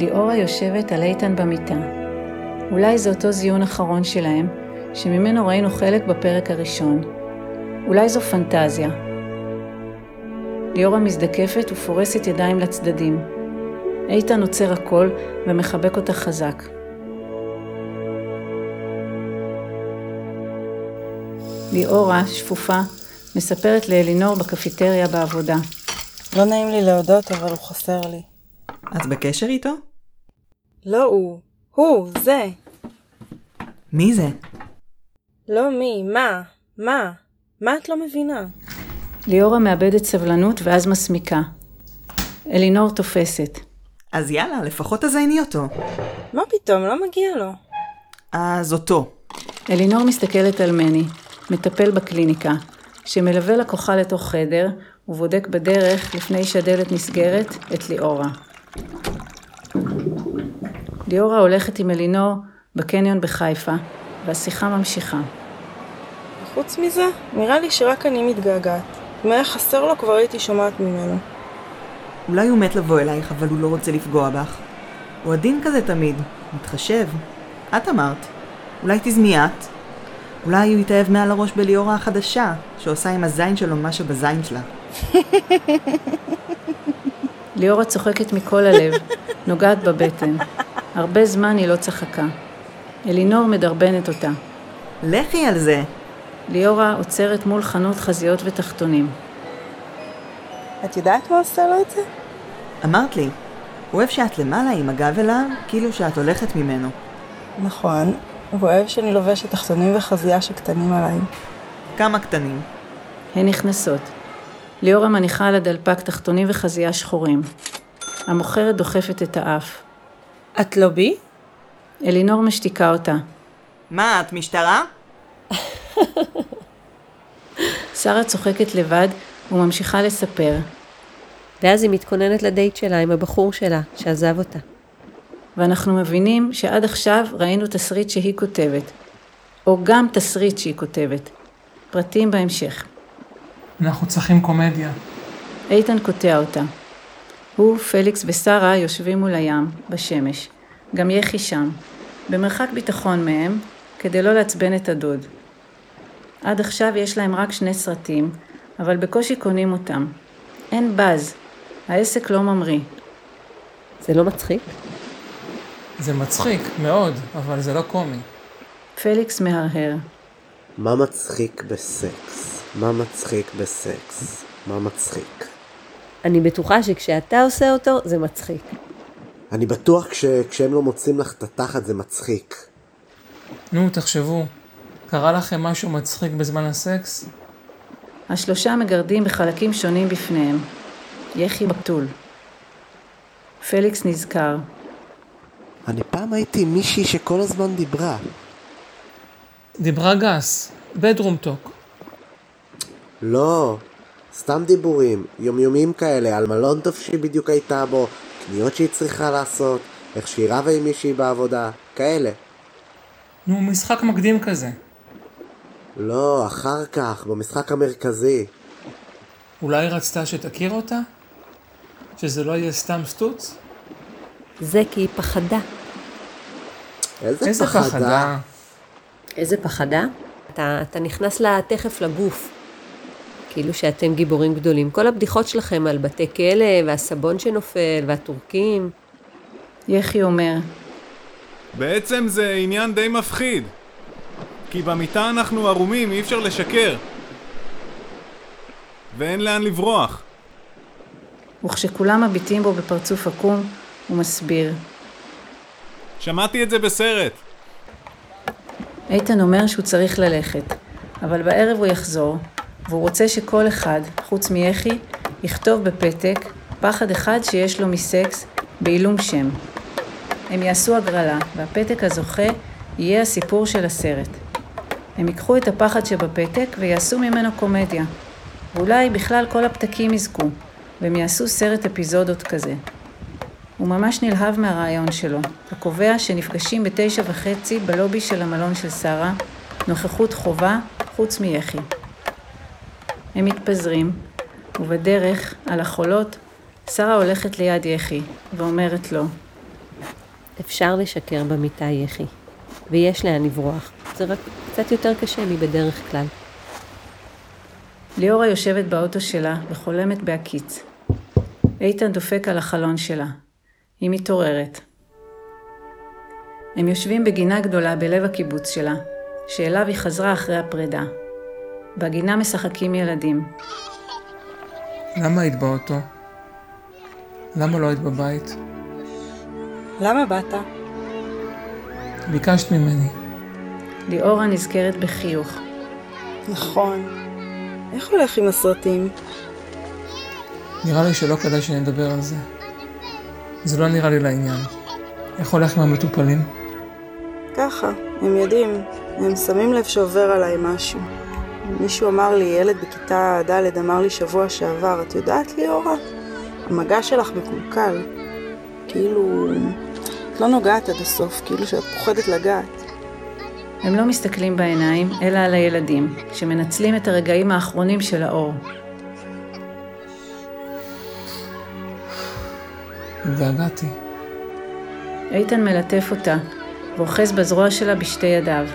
ליאורה יושבת על איתן במיטה. אולי זה אותו זיון אחרון שלהם, שממנו ראינו חלק בפרק הראשון. אולי זו פנטזיה. ליאורה מזדקפת ופורסת ידיים לצדדים. איתן עוצר הכל ומחבק אותה חזק. ליאורה, שפופה, מספרת לאלינור בקפיטריה בעבודה. לא נעים לי להודות, אבל הוא חסר לי. את בקשר איתו? לא הוא. הוא, זה. מי זה? לא מי, מה? מה? מה את לא מבינה? ליאורה מאבדת סבלנות ואז מסמיקה. אלינור תופסת. אז יאללה, לפחות תזייני אותו. מה פתאום, לא מגיע לו. אז אותו. אלינור מסתכלת על מני, מטפל בקליניקה, שמלווה לקוחה לתוך חדר ובודק בדרך, לפני שהדלת נסגרת, את ליאורה. ליאורה הולכת עם אלינור בקניון בחיפה, והשיחה ממשיכה. חוץ מזה, נראה לי שרק אני מתגעגעת. אם היה חסר לו, כבר הייתי שומעת ממנו. אולי הוא מת לבוא אלייך, אבל הוא לא רוצה לפגוע בך. הוא עדין כזה תמיד, מתחשב. את אמרת. אולי תזמי את? אולי הוא יתאהב מעל הראש בליאורה החדשה, שעושה עם הזין שלו מה שבזין שלה. ליאורה צוחקת מכל הלב, נוגעת בבטן. הרבה זמן היא לא צחקה. אלינור מדרבנת אותה. לכי על זה! ליאורה עוצרת מול חנות חזיות ותחתונים. את יודעת מה עושה לו את זה? אמרת לי, הוא אוהב שאת למעלה עם הגב אליו, כאילו שאת הולכת ממנו. נכון. הוא אוהב שאני לובשת תחתונים וחזייה שקטנים עליי. כמה קטנים. הן נכנסות. ליאורה מניחה על הדלפק תחתונים וחזייה שחורים. המוכרת דוחפת את האף. את לא בי? אלינור משתיקה אותה. מה, את משטרה? שרה צוחקת לבד וממשיכה לספר. ואז היא מתכוננת לדייט שלה עם הבחור שלה, שעזב אותה. ואנחנו מבינים שעד עכשיו ראינו תסריט שהיא כותבת. או גם תסריט שהיא כותבת. פרטים בהמשך. אנחנו צריכים קומדיה. איתן קוטע אותה. הוא, פליקס ושרה יושבים מול הים, בשמש. גם יחי שם, במרחק ביטחון מהם, כדי לא לעצבן את הדוד. עד עכשיו יש להם רק שני סרטים, אבל בקושי קונים אותם. אין באז, העסק לא ממריא. זה לא מצחיק? זה מצחיק, מאוד, אבל זה לא קומי. פליקס מהרהר. מה מצחיק בסקס? מה מצחיק בסקס? מה מצחיק? אני בטוחה שכשאתה עושה אותו, זה מצחיק. אני בטוח כש, כשהם לא מוצאים לך את התחת זה מצחיק. נו, תחשבו, קרה לכם משהו מצחיק בזמן הסקס? השלושה מגרדים בחלקים שונים בפניהם. יחי בתול. פליקס נזכר. אני פעם הייתי מישהי שכל הזמן דיברה. דיברה גס, בדרום טוק. לא, סתם דיבורים, יומיומיים כאלה, על מלון טוב שהיא בדיוק הייתה בו, קניות שהיא צריכה לעשות, איך שהיא רבה עם מישהי בעבודה, כאלה. נו, משחק מקדים כזה. לא, אחר כך, במשחק המרכזי. אולי רצתה שתכיר אותה? שזה לא יהיה סתם סטוץ? זה כי היא פחדה. איזה, איזה פחדה. איזה פחדה? אתה, אתה נכנס לה תכף לגוף. כאילו שאתם גיבורים גדולים. כל הבדיחות שלכם על בתי כלא, והסבון שנופל, והטורקים. יחי אומר, בעצם זה עניין די מפחיד. כי במיטה אנחנו ערומים, אי אפשר לשקר. ואין לאן לברוח. וכשכולם מביטים בו בפרצוף עקום, הוא מסביר. שמעתי את זה בסרט. איתן אומר שהוא צריך ללכת, אבל בערב הוא יחזור, והוא רוצה שכל אחד, חוץ מיחי, יכתוב בפתק פחד אחד שיש לו מסקס בעילום שם. הם יעשו הגרלה, והפתק הזוכה יהיה הסיפור של הסרט. הם ייקחו את הפחד שבפתק ויעשו ממנו קומדיה. ואולי בכלל כל הפתקים יזכו, והם יעשו סרט אפיזודות כזה. הוא ממש נלהב מהרעיון שלו, וקובע שנפגשים בתשע וחצי בלובי של המלון של שרה, נוכחות חובה, חוץ מיחי. הם מתפזרים, ובדרך, על החולות, שרה הולכת ליד יחי, ואומרת לו, אפשר לשקר במיטה, יחי. ויש לאן לברוח. זה רק קצת יותר קשה מבדרך כלל. ליאורה יושבת באוטו שלה וחולמת בהקיץ. איתן דופק על החלון שלה. היא מתעוררת. הם יושבים בגינה גדולה בלב הקיבוץ שלה, שאליו היא חזרה אחרי הפרידה. בגינה משחקים ילדים. למה היית באוטו? למה לא היית בבית? למה באת? ביקשת ממני. ליאורה נזכרת בחיוך. נכון. איך הולך עם הסרטים? נראה לי שלא כדאי שנדבר על זה. זה לא נראה לי לעניין. איך הולך עם המטופלים? ככה, הם יודעים. הם שמים לב שעובר עליי משהו. מישהו אמר לי, ילד בכיתה ד' אמר לי שבוע שעבר, את יודעת ליאורה? המגע שלך מקולקל. כאילו... את לא נוגעת עד הסוף, כאילו שאת פוחדת לגעת. הם לא מסתכלים בעיניים, אלא על הילדים, שמנצלים את הרגעים האחרונים של האור. התגעגעתי. איתן מלטף אותה, ואוחז בזרוע שלה בשתי ידיו.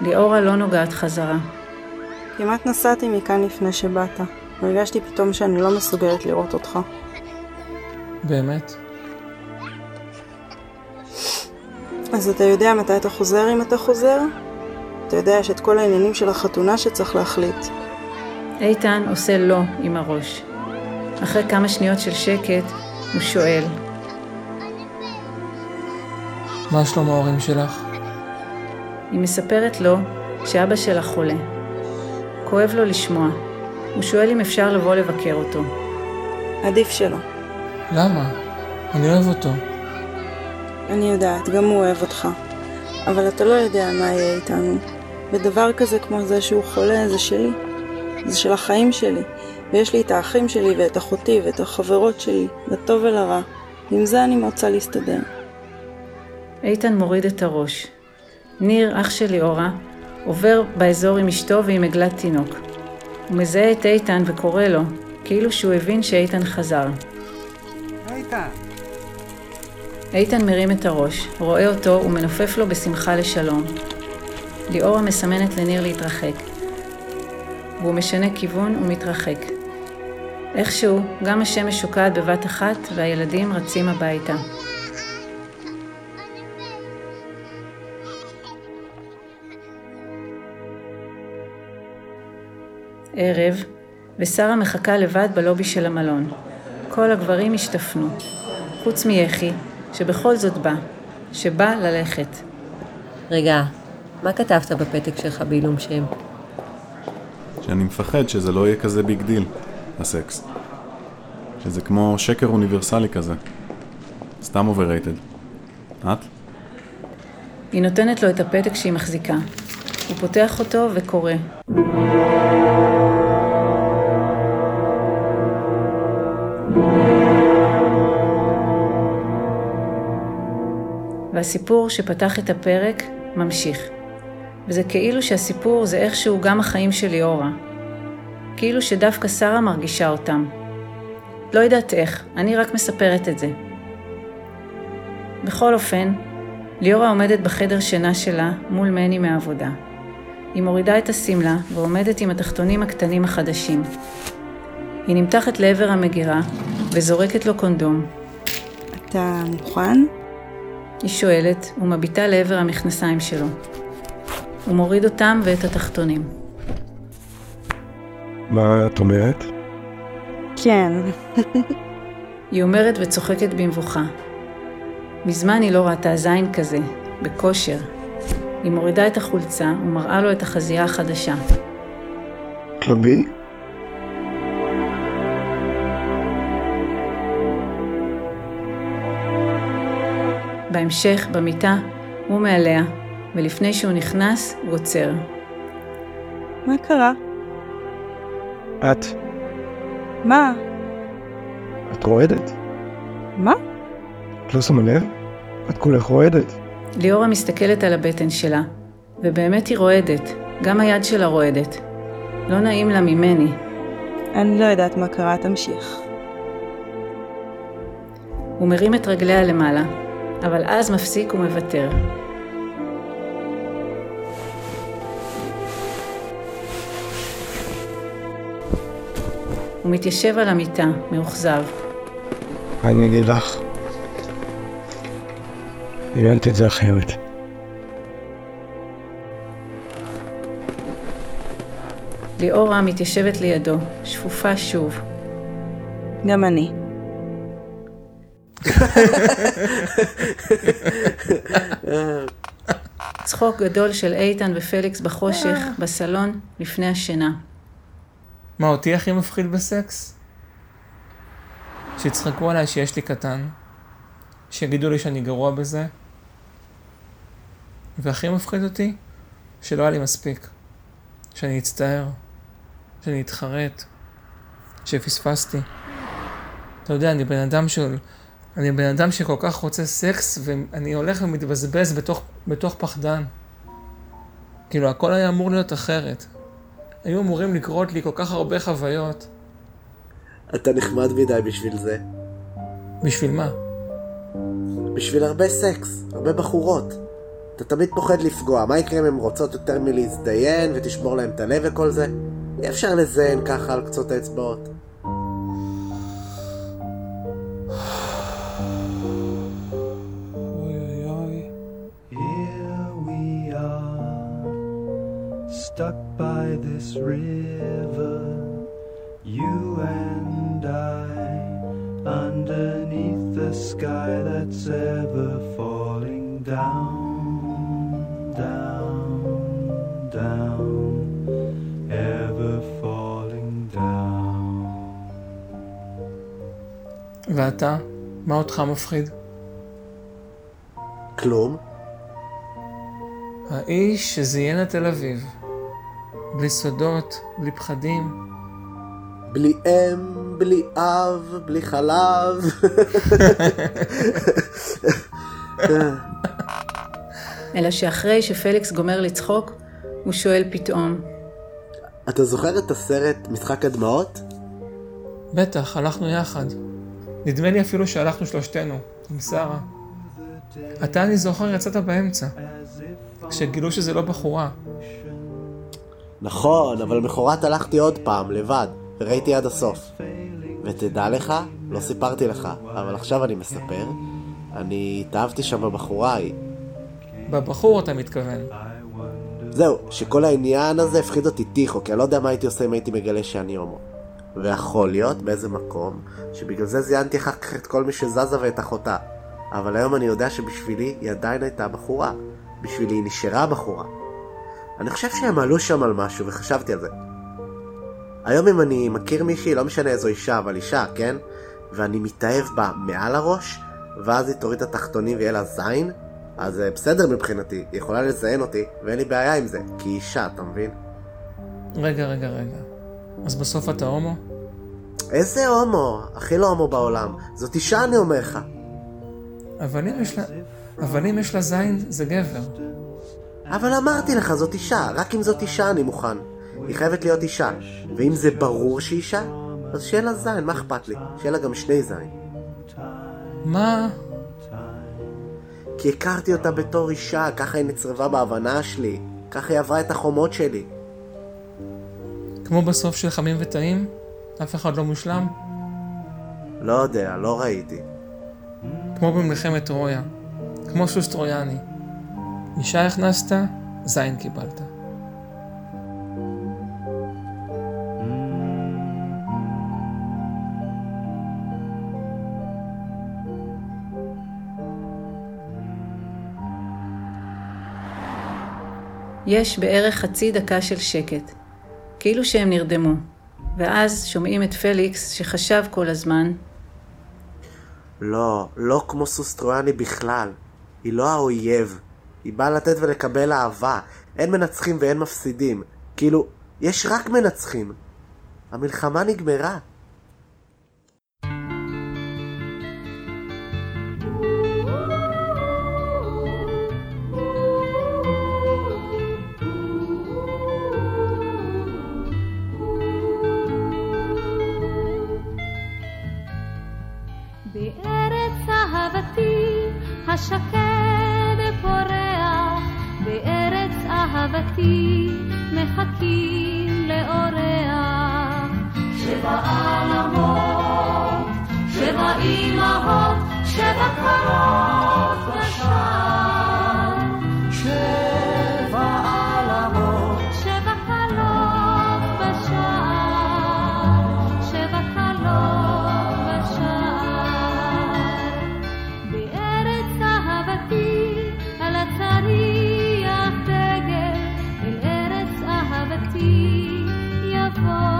ליאורה לא נוגעת חזרה. כמעט נסעתי מכאן לפני שבאת. הרגשתי פתאום שאני לא מסוגלת לראות אותך. באמת? אז אתה יודע מתי אתה חוזר אם אתה חוזר? אתה יודע, יש את כל העניינים של החתונה שצריך להחליט. איתן עושה לא עם הראש. אחרי כמה שניות של שקט, הוא שואל, מה שלום ההורים שלך? היא מספרת לו שאבא שלה חולה. כואב לו לשמוע. הוא שואל אם אפשר לבוא לבקר אותו. עדיף שלא. למה? אני אוהב אותו. אני יודעת, גם הוא אוהב אותך. אבל אתה לא יודע מה יהיה איתנו. ודבר כזה כמו זה שהוא חולה, זה שלי. זה של החיים שלי. ויש לי את האחים שלי ואת אחותי ואת החברות שלי, לטוב ולרע. עם זה אני רוצה להסתדר. איתן מוריד את הראש. ניר, אח של ליאורה, עובר באזור עם אשתו ועם עגלת תינוק. הוא מזהה את איתן וקורא לו, כאילו שהוא הבין שאיתן חזר. איתן, איתן מרים את הראש, רואה אותו ומנופף לו בשמחה לשלום. ליאורה מסמנת לניר להתרחק, והוא משנה כיוון ומתרחק. איכשהו, גם השמש שוקעת בבת אחת והילדים רצים הביתה. ערב, ושרה מחכה לבד בלובי של המלון. כל הגברים השתפנו, חוץ מיחי, שבכל זאת בא, שבא ללכת. רגע, מה כתבת בפתק שלך בעילום שם? שאני מפחד שזה לא יהיה כזה big deal, הסקס. שזה כמו שקר אוניברסלי כזה. סתם overrated. את? היא נותנת לו את הפתק שהיא מחזיקה. הוא פותח אותו וקורא. והסיפור שפתח את הפרק ממשיך. וזה כאילו שהסיפור זה איכשהו גם החיים של ליאורה. כאילו שדווקא שרה מרגישה אותם. לא יודעת איך, אני רק מספרת את זה. בכל אופן, ליאורה עומדת בחדר שינה שלה מול מני מהעבודה. היא מורידה את השמלה ועומדת עם התחתונים הקטנים החדשים. היא נמתחת לעבר המגירה וזורקת לו קונדום. אתה מוכן? היא שואלת ומביטה לעבר המכנסיים שלו. הוא מוריד אותם ואת התחתונים. מה את אומרת? כן. היא אומרת וצוחקת במבוכה. מזמן היא לא ראתה זין כזה, בכושר. היא מורידה את החולצה ומראה לו את החזייה החדשה. קרבי? בהמשך, במיטה, הוא מעליה, ולפני שהוא נכנס, הוא עוצר. מה קרה? את. מה? את רועדת? מה? את לא שמה לב? את כולך רועדת. ליאורה מסתכלת על הבטן שלה, ובאמת היא רועדת, גם היד שלה רועדת. לא נעים לה ממני. אני לא יודעת מה קרה, תמשיך. הוא מרים את רגליה למעלה. אבל אז מפסיק ומוותר. הוא מתיישב על המיטה, מאוכזב. אני אגיד לך? הבנתי את זה אחרת. ליאורה מתיישבת לידו, שפופה שוב. גם אני. צחוק גדול של איתן ופליקס בחושך, בסלון, לפני השינה. מה אותי הכי מפחיד בסקס? שיצחקו עליי שיש לי קטן, שיגידו לי שאני גרוע בזה, והכי מפחיד אותי, שלא היה לי מספיק. שאני אצטער, שאני אתחרט, שפספסתי. אתה יודע, אני בן אדם של... אני בן אדם שכל כך רוצה סקס, ואני הולך ומתבזבז בתוך, בתוך פחדן. כאילו, הכל היה אמור להיות אחרת. היו אמורים לקרות לי כל כך הרבה חוויות. אתה נחמד מדי בשביל זה. בשביל מה? בשביל הרבה סקס, הרבה בחורות. אתה תמיד פוחד לפגוע, מה יקרה אם הן רוצות יותר מלהזדיין ותשמור להם את הלב וכל זה? אי אפשר לזיין ככה על קצות האצבעות. Stuck by this river, you and I, underneath the sky that's ever falling down, down, down, ever falling down. ואתה? מה אותך מפחיד? כלום? האיש שזיין את תל אביב. בלי סודות, בלי פחדים. בלי אם, בלי אב, בלי חלב. אלא שאחרי שפליקס גומר לצחוק, הוא שואל פתאום, אתה זוכר את הסרט משחק הדמעות? בטח, הלכנו יחד. נדמה לי אפילו שהלכנו שלושתנו, עם שרה. אתה, אני זוכר, יצאת באמצע. כשגילו שזה לא בחורה. נכון, אבל מחרת הלכתי עוד פעם, לבד, וראיתי עד הסוף. ותדע לך, לא סיפרתי לך, אבל עכשיו אני מספר, אני התאהבתי שם בבחורה ההיא. בבחור אתה מתכוון. זהו, שכל העניין הזה הפחיד אותי טיחו, כי אני לא יודע מה הייתי עושה אם הייתי מגלה שאני הומו. ויכול להיות באיזה מקום, שבגלל זה זיינתי אחר כך את כל מי שזזה ואת אחותה. אבל היום אני יודע שבשבילי היא עדיין הייתה בחורה. בשבילי היא נשארה בחורה. אני חושב שהם עלו שם על משהו, וחשבתי על זה. היום אם אני מכיר מישהי, לא משנה איזו אישה, אבל אישה, כן? ואני מתאהב בה מעל הראש, ואז היא תוריד את התחתונים ויהיה לה זין, אז זה בסדר מבחינתי, היא יכולה לזיין אותי, ואין לי בעיה עם זה, כי היא אישה, אתה מבין? רגע, רגע, רגע. אז בסוף אתה הומו? איזה הומו? הכי לא הומו בעולם. זאת אישה, אני אומר לך. אבל אם יש לה... אבל אם יש לה זין, זה גבר. אבל אמרתי לך, זאת אישה, רק אם זאת אישה אני מוכן. היא חייבת להיות אישה. ואם זה ברור שהיא אישה, אז שיהיה לה זין, מה אכפת לי? שיהיה לה גם שני זין. מה? כי הכרתי אותה בתור אישה, ככה היא נצרבה בהבנה שלי. ככה היא עברה את החומות שלי. כמו בסוף של חמים וטעים? אף אחד לא מושלם? לא יודע, לא ראיתי. כמו במלחמת טרויה. כמו סוס טרויאני. אישה הכנסת, זין קיבלת. יש בערך חצי דקה של שקט, כאילו שהם נרדמו, ואז שומעים את פליקס שחשב כל הזמן, לא, לא כמו סוס טרויאני בכלל. היא לא האויב. היא באה לתת ולקבל אהבה. אין מנצחים ואין מפסידים. כאילו, יש רק מנצחים. המלחמה נגמרה. בארץ אהבתי השקט סבתי מחכים לאורח. שבע עלמות, שבע אימהות, שבע קרות בשער. 错。